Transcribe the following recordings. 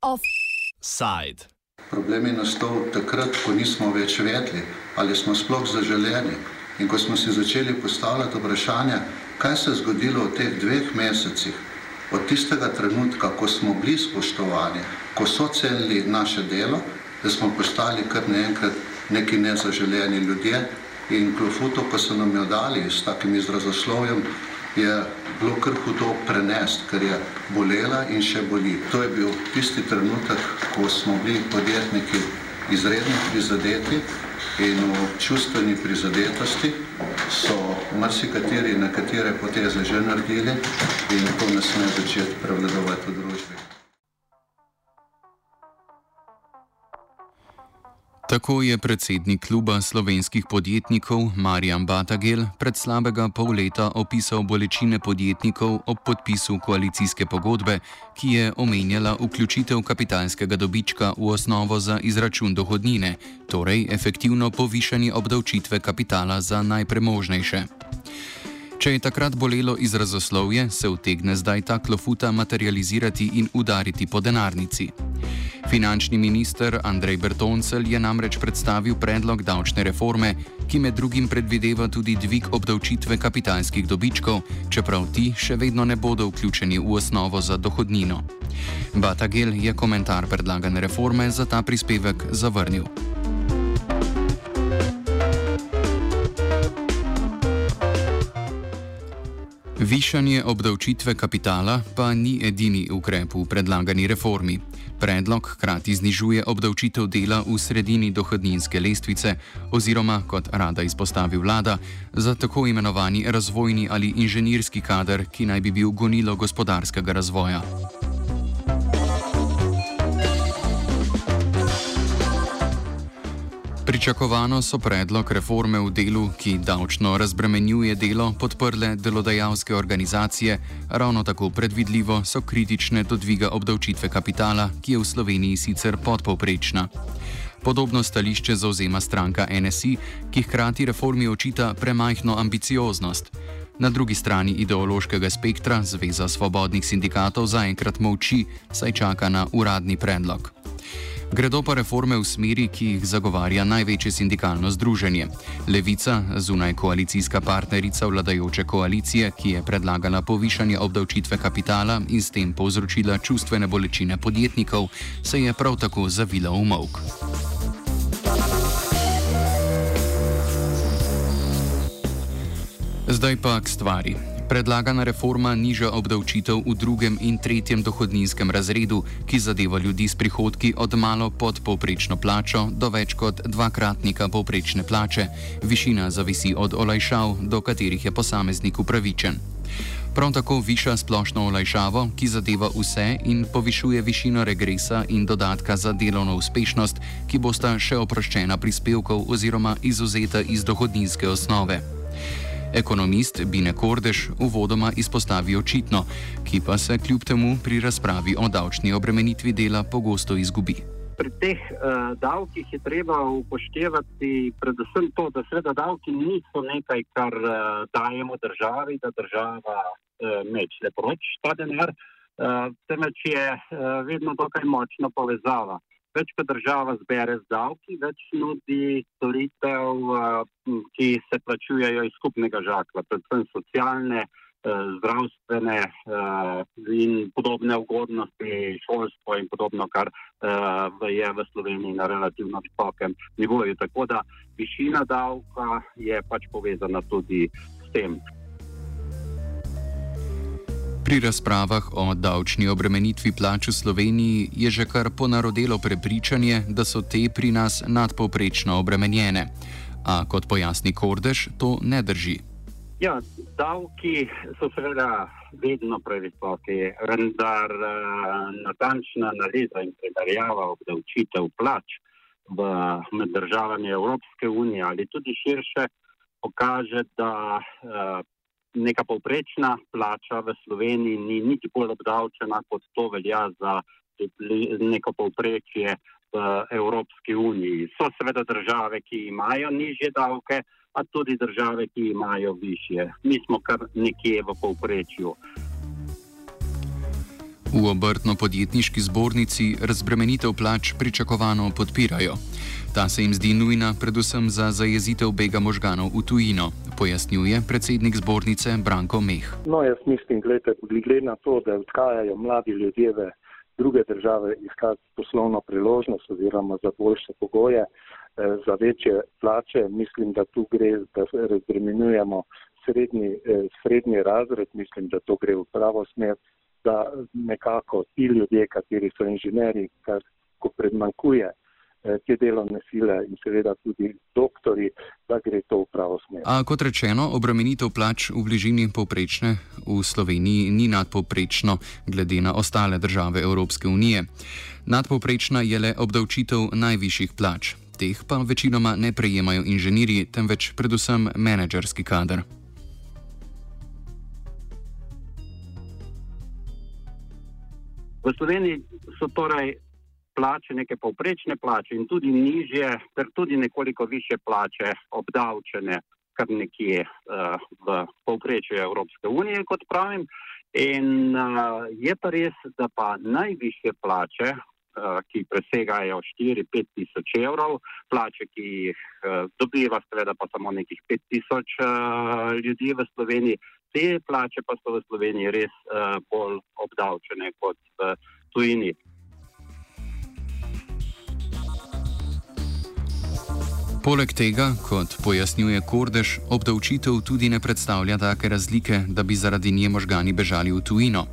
Offside. Problem je nastal takrat, ko nismo več vedeli, ali smo sploh zaželeni. In ko smo si začeli postavljati vprašanje, kaj se je zgodilo v teh dveh mesecih, od tistega trenutka, ko smo bili spoštovani, ko so cenili naše delo, da smo postali kar naenkrat neki nezaželeni ljudje. In klofuto, ko so nam jo dali s takim izrazoslovjem, je bilo kar hudo prenesti, ker je bolela in še boli. To je bil tisti trenutek, ko smo bili podjetniki izredno prizadeti in v čustveni prizadetosti so marsikateri nekatere poteze že naredili in to ne sme začeti prevladovati v družbi. Tako je predsednik kluba slovenskih podjetnikov Marjan Batagel pred slabega pol leta opisal bolečine podjetnikov ob podpisu koalicijske pogodbe, ki je omenjala vključitev kapitalskega dobička v osnovo za izračun dohodnine, torej efektivno povišanje obdavčitve kapitala za najpremožnejše. Če je takrat bolelo izrazoslovje, se utegne zdaj ta klofuta materializirati in udariti po denarnici. Finančni minister Andrej Bertoncel je namreč predstavil predlog davčne reforme, ki med drugim predvideva tudi dvig obdavčitve kapitalskih dobičkov, čeprav ti še vedno ne bodo vključeni v osnovo za dohodnino. Batagel je komentar predlagane reforme za ta prispevek zavrnil. Višanje obdavčitve kapitala pa ni edini ukrep v predlagani reformi. Predlog hkrati znižuje obdavčitev dela v sredini dohodninske lestvice oziroma, kot rada izpostavi vlada, za tako imenovani razvojni ali inženirski kader, ki naj bi bil gonilo gospodarskega razvoja. Pričakovano so predlog reforme v delu, ki davčno razbremenjuje delo, podprle delodajalske organizacije, ravno tako predvidljivo so kritične do dviga obdavčitve kapitala, ki je v Sloveniji sicer podpovprečna. Podobno stališče zauzema stranka NSI, ki hkrati reformi očita premajhno ambicioznost. Na drugi strani ideološkega spektra Zveza svobodnih sindikatov zaenkrat molči, saj čaka na uradni predlog. Gredo pa reforme v smeri, ki jih zagovarja največje sindikalno združenje. Levica, zunaj koalicijska partnerica vladajoče koalicije, ki je predlagala povišanje obdavčitve kapitala in s tem povzročila čustvene bolečine podjetnikov, se je prav tako zavila v mok. Zdaj pa k stvari. Predlagana reforma niža obdavčitev v drugem in tretjem dohodninskem razredu, ki zadeva ljudi s prihodki od malo pod povprečno plačo do več kot dvakratnika povprečne plače. Višina zavisi od olajšav, do katerih je posameznik upravičen. Prav tako viša splošno olajšavo, ki zadeva vse in povišuje višino regresa in dodatka za delovno uspešnost, ki bosta še oproščena prispevkov oziroma izuzeta iz dohodninske osnove. Ekonomist Bine Kordež uvodoma izpostavi očitno, ki pa se kljub temu pri razpravi o davčni obremenitvi dela pogosto izgubi. Pri teh uh, davkih je treba upoštevati predvsem to, da seveda davki niso nekaj, kar uh, dajemo državi, da država uh, meče proč ta denar, uh, temveč je uh, vedno dokaj močna povezava. Uh, več pa država zbere z davki, več nudi storitev, eh, ki se plačujejo iz skupnega žakla, predvsem socialne, eh, zdravstvene eh, in podobne ugodnosti, šolstvo in podobno, kar je v Sloveniji na relativno visokem nivoju. Tako da višina davka je pač povezana tudi s tem. Pri razpravah o davčni obremenitvi plač v Sloveniji je že kar ponarodelo prepričanje, da so te pri nas nadpovprečno obremenjene. A kot pojasni Kordež, to ne drži. Ja, davki so seveda vedno previsoki, vendar uh, natančna analiza in primerjava obdavčitev plač v, med državami Evropske unije ali tudi širše pokaže, da uh, neka povprečna plača v Sloveniji ni nič bolj obdavčena, kot to velja za neko povprečje v Evropski uniji. So seveda države, ki imajo nižje davke, a tudi države, ki imajo više. Mi smo kar nekje v povprečju. V obrtno-podjetniški zbornici razbremenitev plač pričakovano podpirajo. Ta se jim zdi nujna predvsem za zajezitev bega možganov v tujino, pojasnjuje predsednik zbornice Branko Meh. No, jaz mislim, gledajte, glede na to, da odhajajo mladi ljudje v druge države iskati poslovno priložnost oziroma za boljše pogoje, eh, za večje plače, mislim, da tu gre, da razbremenujemo srednji, eh, srednji razred, mislim, da to gre v pravo smer, da nekako ti ljudje, kateri so inženeri, kar ko predmankuje, te delovne sile in seveda tudi doktori, da gre to v pravo smer. A kot rečeno, obremenitev plač v bližini povprečne v Sloveniji ni nadpovprečno, glede na ostale države Evropske unije. Nadpovprečna je le obdavčitev najvišjih plač. Teh pa večinoma ne prejemajo inženirji, temveč predvsem menedžerski kader. V Sloveniji so torej plače, neke povprečne plače in tudi nižje, ter tudi nekoliko više plače obdavčene, kar nekje uh, v povprečju Evropske unije, kot pravim. In uh, je pa res, da pa najviše plače, uh, ki presegajo 4-5 tisoč evrov, plače, ki jih uh, dobiva, seveda pa samo nekih 5 tisoč uh, ljudi v Sloveniji, te plače pa so v Sloveniji res uh, bolj obdavčene kot v tujini. Poleg tega, kot pojasnjuje Kordež, obdavčitev tudi ne predstavlja take razlike, da bi zaradi nje možgani bežali v tujino.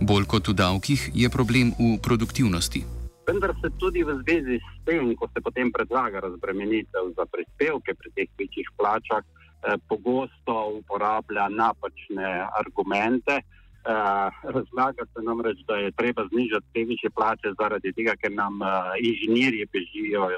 Bolj kot v davkih je problem v produktivnosti. Vendar se tudi v zvezi s tem, ko se potem predlaga razbremenitev za prispevke pri teh večjih plačah, eh, pogosto uporablja napačne argumente. Eh, razlaga se nam reč, da je treba znižati te više plače zaradi tega, ker nam eh, inženirji bežijo eh,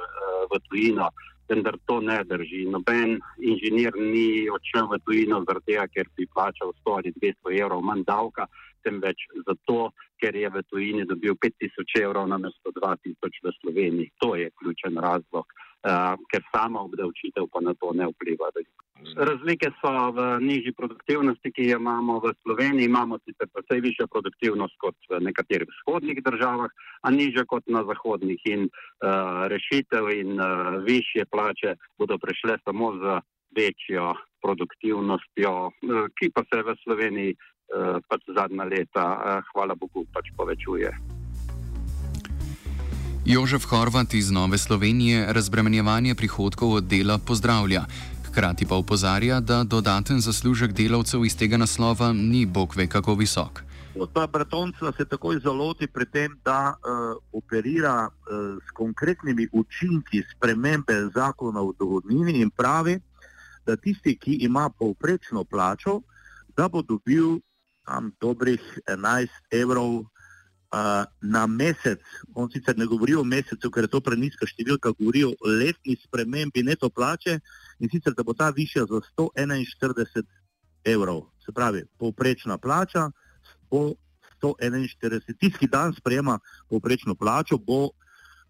v tujino vendar to ne drži. Noben inženir ni odšel v tujino zaradi tega, ker bi plačal 100 ali 200 evrov manj davka, temveč zato, ker je v tujini dobil 5000 evrov namesto 2000 v Sloveniji. To je ključen razlog, ker sama obdavčitev pa na to ne vpliva. Razlike so v nižji produktivnosti, ki jo imamo v Sloveniji. Imamo sicer precej više produktivnost kot v nekaterih vzhodnih državah, a niže kot na zahodnih. In uh, rešitev in uh, više plače bodo prišle samo z večjo produktivnostjo, uh, ki pa se v Sloveniji uh, pač zadnja leta, uh, hvala Bogu, pač povečuje. Jožef Horvat iz Nove Slovenije razbremenjevanje prihodkov od dela pozdravlja. Hkrati pa upozarja, da dodaten zaslužek delavcev iz tega naslova ni bog ve kako visok. Ta Bratonca se takoj zaloti pri tem, da uh, operira uh, s konkretnimi učinki spremembe zakona o dohodnini in pravi, da tisti, ki ima povprečno plačo, da bo dobil tam dobrih 11 evrov na mesec, on sicer ne govori o mesecu, ker je to preniska številka, govori o letni spremembi neto plače in sicer da bo ta višja za 141 evrov. Se pravi, povprečna plača bo 141, tisti dan sprejema povprečno plačo, bo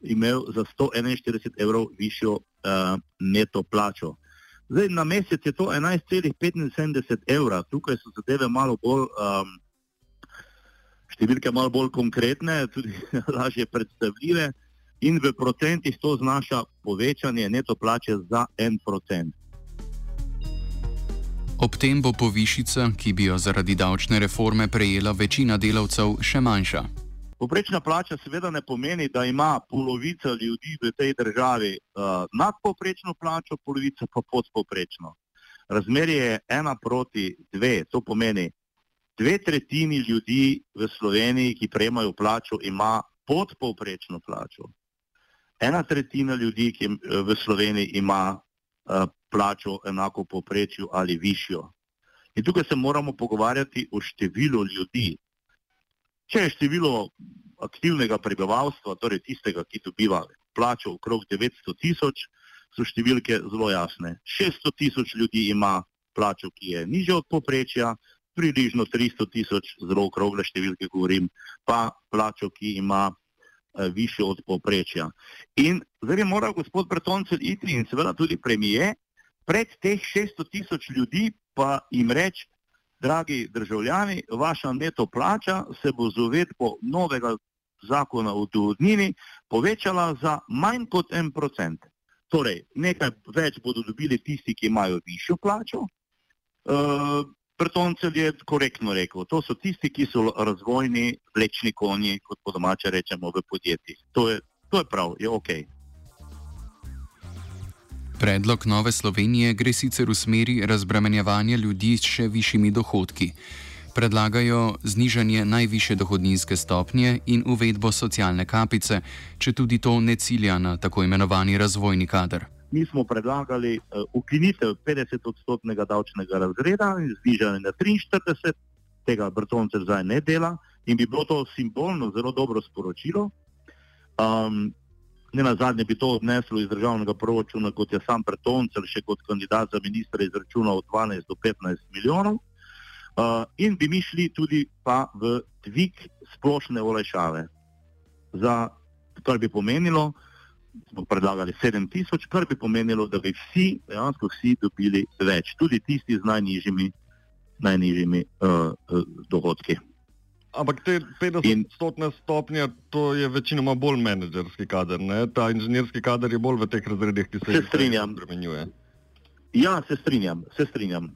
imel za 141 evrov višjo uh, neto plačo. Zdaj, na mesec je to 11,75 evra, tukaj so zadeve malo bolj um, številke malo bolj konkretne, tudi lažje predstavljive, in v procentih to znaša povečanje neto plače za en procent. Ob tem bo povišica, ki bi jo zaradi davčne reforme prejela večina delavcev, še manjša. Poprečna plača seveda ne pomeni, da ima polovica ljudi v tej državi uh, nadpoprečno plačo, polovica pa podpoprečno. Razmerje je ena proti dve, to pomeni dve tretjini ljudi v Sloveniji, ki prejemajo plačo, ima podpovprečno plačo. Ena tretjina ljudi, ki v Sloveniji ima uh, plačo enako povprečju ali višjo. In tukaj se moramo pogovarjati o številu ljudi. Če je število aktivnega prebivalstva, torej tistega, ki dobiva plačo okrog 900 tisoč, so številke zelo jasne. 600 tisoč ljudi ima plačo, ki je nižja od poprečja, približno 300 tisoč, zelo okrogle številke govorim, pa plačo, ki ima uh, više od povprečja. In zdaj mora gospod Bretoncelj iti in seveda tudi premije pred teh 600 tisoč ljudi pa jim reči, dragi državljani, vaša neto plača se bo z uvedbo novega zakona o dohodnini povečala za manj kot en procent. Torej, nekaj več bodo dobili tisti, ki imajo višjo plačo. Prtoncelj je korektno rekel, to so tisti, ki so razvojni vlečni konji, kot po domače rečemo v podjetjih. To je, to je prav, je ok. Predlog Nove Slovenije gre sicer v smeri razbremenjevanja ljudi s še višjimi dohodki. Predlagajo znižanje najviše dohodninske stopnje in uvedbo socialne kapice, če tudi to ne cilja na tako imenovani razvojni kader mi smo predlagali uh, ukinitev 50-odstotnega davčnega razreda in znižanje na 43, tega Brtonce zdaj ne dela in bi bilo to simbolno zelo dobro sporočilo. Um, ne na zadnje bi to odneslo iz državnega proračuna, kot je sam Brtonce, še kot kandidat za ministra izračunal od 12 do 15 milijonov. Uh, in bi mi šli tudi pa v dvig splošne olajšave, za, kar bi pomenilo, smo predlagali 7000, kar bi pomenilo, da bi vsi, dejansko vsi dobili več, tudi tisti z najnižjimi, najnižjimi uh, uh, dohodki. Ampak te 50-stotne stopnje, to je večinoma bolj menedžerski kader, ne? ta inženirski kader je bolj v teh razredih, ki se, jih spremenjuje. Ja, se strinjam, se strinjam.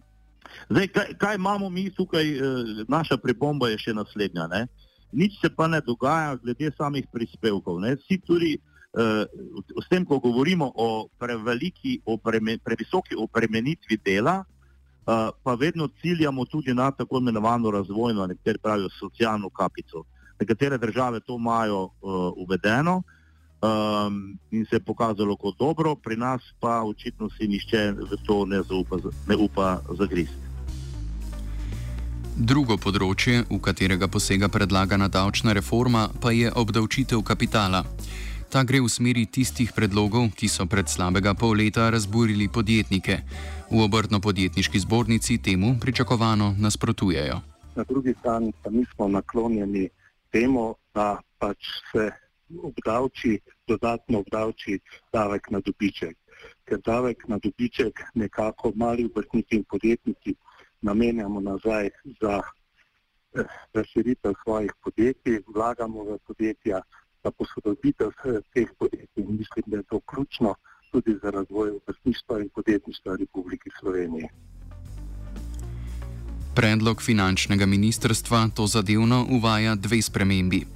Zdaj, kaj, kaj imamo mi tukaj, eh, naša pripomba je še naslednja. Ne? Nič se pa ne dogaja glede samih prispevkov. Ne? Vsi tudi s tem, ko govorimo o preveliki, o preme, previsoki obremenitvi dela, uh, pa vedno ciljamo tudi na tako imenovano razvojno, nekateri pravijo socialno kapico. Nekatere države to imajo uh, uvedeno um, in se je pokazalo kot dobro, pri nas pa očitno si nišče v to ne, zaupa, ne upa zagristi. Drugo področje, v katerega posega predlagana davčna reforma, pa je obdavčitev kapitala. Ta gre v smeri tistih predlogov, ki so pred slabega pol leta razburili podjetnike. V obrtno-podjetniški zbornici temu pričakovano nasprotujejo. Na drugi strani pa nismo naklonjeni temu, da pač se obdavči, dodatno obdavči davek na dobiček. Ker davek na dobiček nekako mali obrtniki in podjetniki namenjamo nazaj za eh, razširitev svojih podjetij, vlagamo v podjetja za posodobitev teh podjetij. Mislim, da je to ključno tudi za razvoj obrtništva in podjetništva Republike Slovenije. Predlog finančnega ministrstva to zadevno uvaja dve spremembi.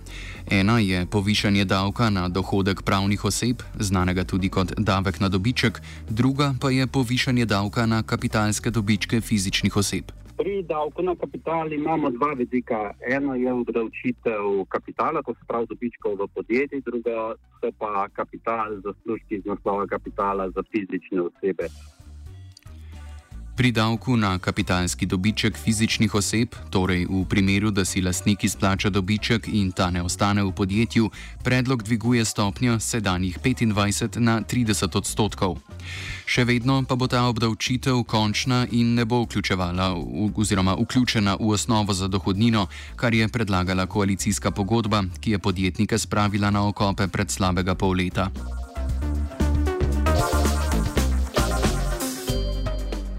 Ena je povišanje davka na dohodek pravnih oseb, znanega tudi kot davek na dobiček, druga pa je povišanje davka na kapitalske dobičke fizičnih oseb. Pri davku na kapital imamo dva vidika. Eno je obdavčitev kapitala, to se pravi dobičkov v podjetjih, drugo pa kapital, zaslužki iz naslova kapitala za fizične osebe. Pri davku na kapitalski dobiček fizičnih oseb, torej v primeru, da si lastnik izplača dobiček in ta ne ostane v podjetju, predlog dviguje stopnjo sedanjih 25 na 30 odstotkov. Še vedno pa bo ta obdavčitev končna in ne bo vključevala oziroma vključena v osnovo za dohodnino, kar je predlagala koalicijska pogodba, ki je podjetnike spravila na okope pred slabega pol leta.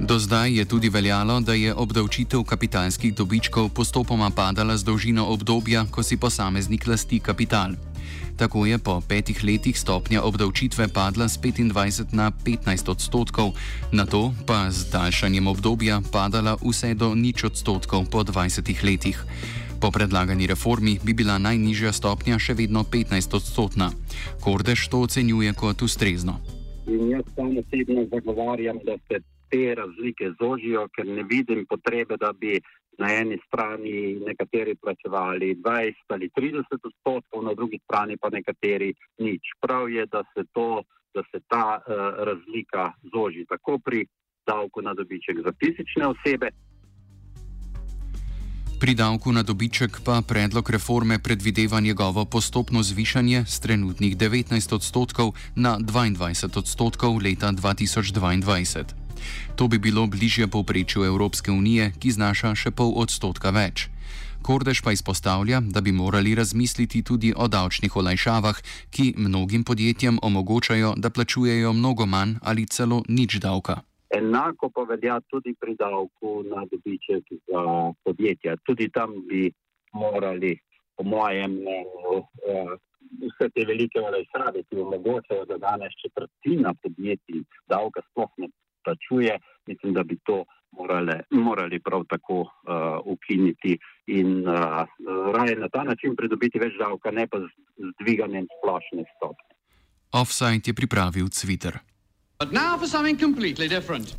Do zdaj je tudi veljalo, da je obdavčitev kapitalskih dobičkov postopoma padala z dolžino obdobja, ko si posameznik lasti kapital. Tako je po petih letih stopnja obdavčitve padla z 25 na 15 odstotkov, na to pa z daljšanjem obdobja padala vse do nič odstotkov po 20 letih. Po predlagani reformi bi bila najnižja stopnja še vedno 15 odstotna. Kordež to ocenjuje kot ustrezno. In jaz sam osebno zagovarjam, da se te razlike zožijo, ker ne vidim potrebe, da bi na eni strani nekateri plačevali 20 ali 30 odstotkov, na drugi strani pa nekateri nič. Prav je, da se, to, da se ta uh, razlika zoži tako pri davku na dobiček za fizične osebe. Pri davku na dobiček pa predlog reforme predvideva njegovo postopno zvišanje z trenutnih 19 odstotkov na 22 odstotkov leta 2022. To bi bilo bližje povprečju Evropske unije, ki znaša še pol odstotka več. Kordež pa izpostavlja, da bi morali razmisliti tudi o davčnih olajšavah, ki mnogim podjetjem omogočajo, da plačujejo mnogo manj ali celo nič davka. Enako pa velja tudi pri davku na dobiček za podjetja. Tudi tam bi morali, po mojem mnenju, eh, vse te velike olajšave, ki omogočajo, da danes četrtina podjetij davka sploh ne plačuje, mislim, da bi to morale, morali prav tako uh, ukiniti in uh, raje na ta način pridobiti več davka, ne pa z, z dviganjem splošne stopnje. Offside je pripravil Twitter. But now for something completely different.